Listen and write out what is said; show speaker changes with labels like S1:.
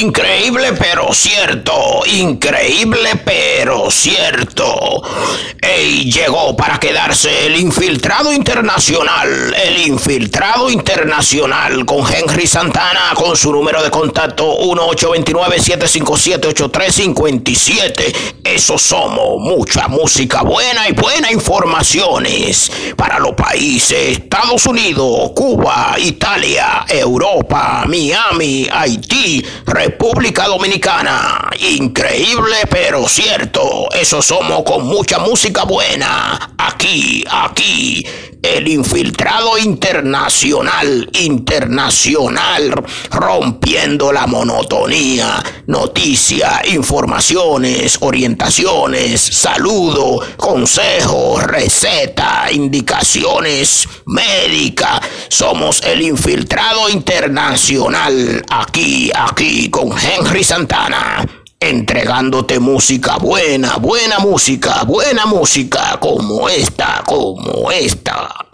S1: Increíble pero cierto, increíble pero cierto. Llegó para quedarse el infiltrado internacional, el infiltrado internacional con Henry Santana con su número de contacto 1829-757-8357. Eso somos, mucha música buena y buenas informaciones para los países Estados Unidos, Cuba, Italia, Europa, Miami, Haití, República Dominicana. Increíble pero cierto. Eso somos con mucha música buena. Aquí, aquí. El infiltrado internacional, internacional, rompiendo la monotonía. Noticias, informaciones, orientaciones, saludo, consejos, receta, indicaciones médicas. Somos el infiltrado internacional. Aquí, aquí con Henry Santana. Entregándote música buena, buena música, buena música, como esta, como esta.